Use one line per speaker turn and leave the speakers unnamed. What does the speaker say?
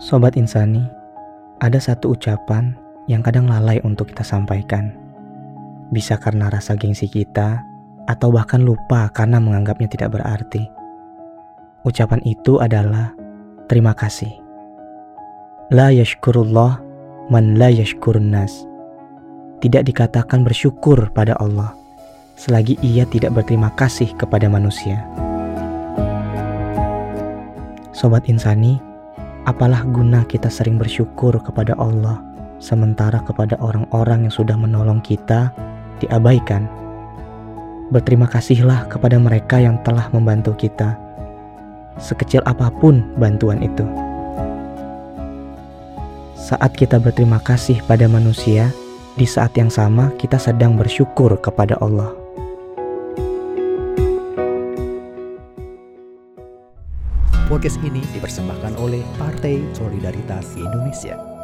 Sobat Insani, ada satu ucapan yang kadang lalai untuk kita sampaikan. Bisa karena rasa gengsi kita, atau bahkan lupa karena menganggapnya tidak berarti. Ucapan itu adalah terima kasih. La yashkurullah man la yashkurun nas. Tidak dikatakan bersyukur pada Allah selagi ia tidak berterima kasih kepada manusia. Sobat Insani, apalah guna kita sering bersyukur kepada Allah sementara kepada orang-orang yang sudah menolong kita diabaikan. Berterima kasihlah kepada mereka yang telah membantu kita, sekecil apa pun bantuan itu. Saat kita berterima kasih pada manusia, di saat yang sama kita sedang bersyukur kepada Allah.
Podcast ini dipersembahkan oleh Partai Solidaritas Indonesia.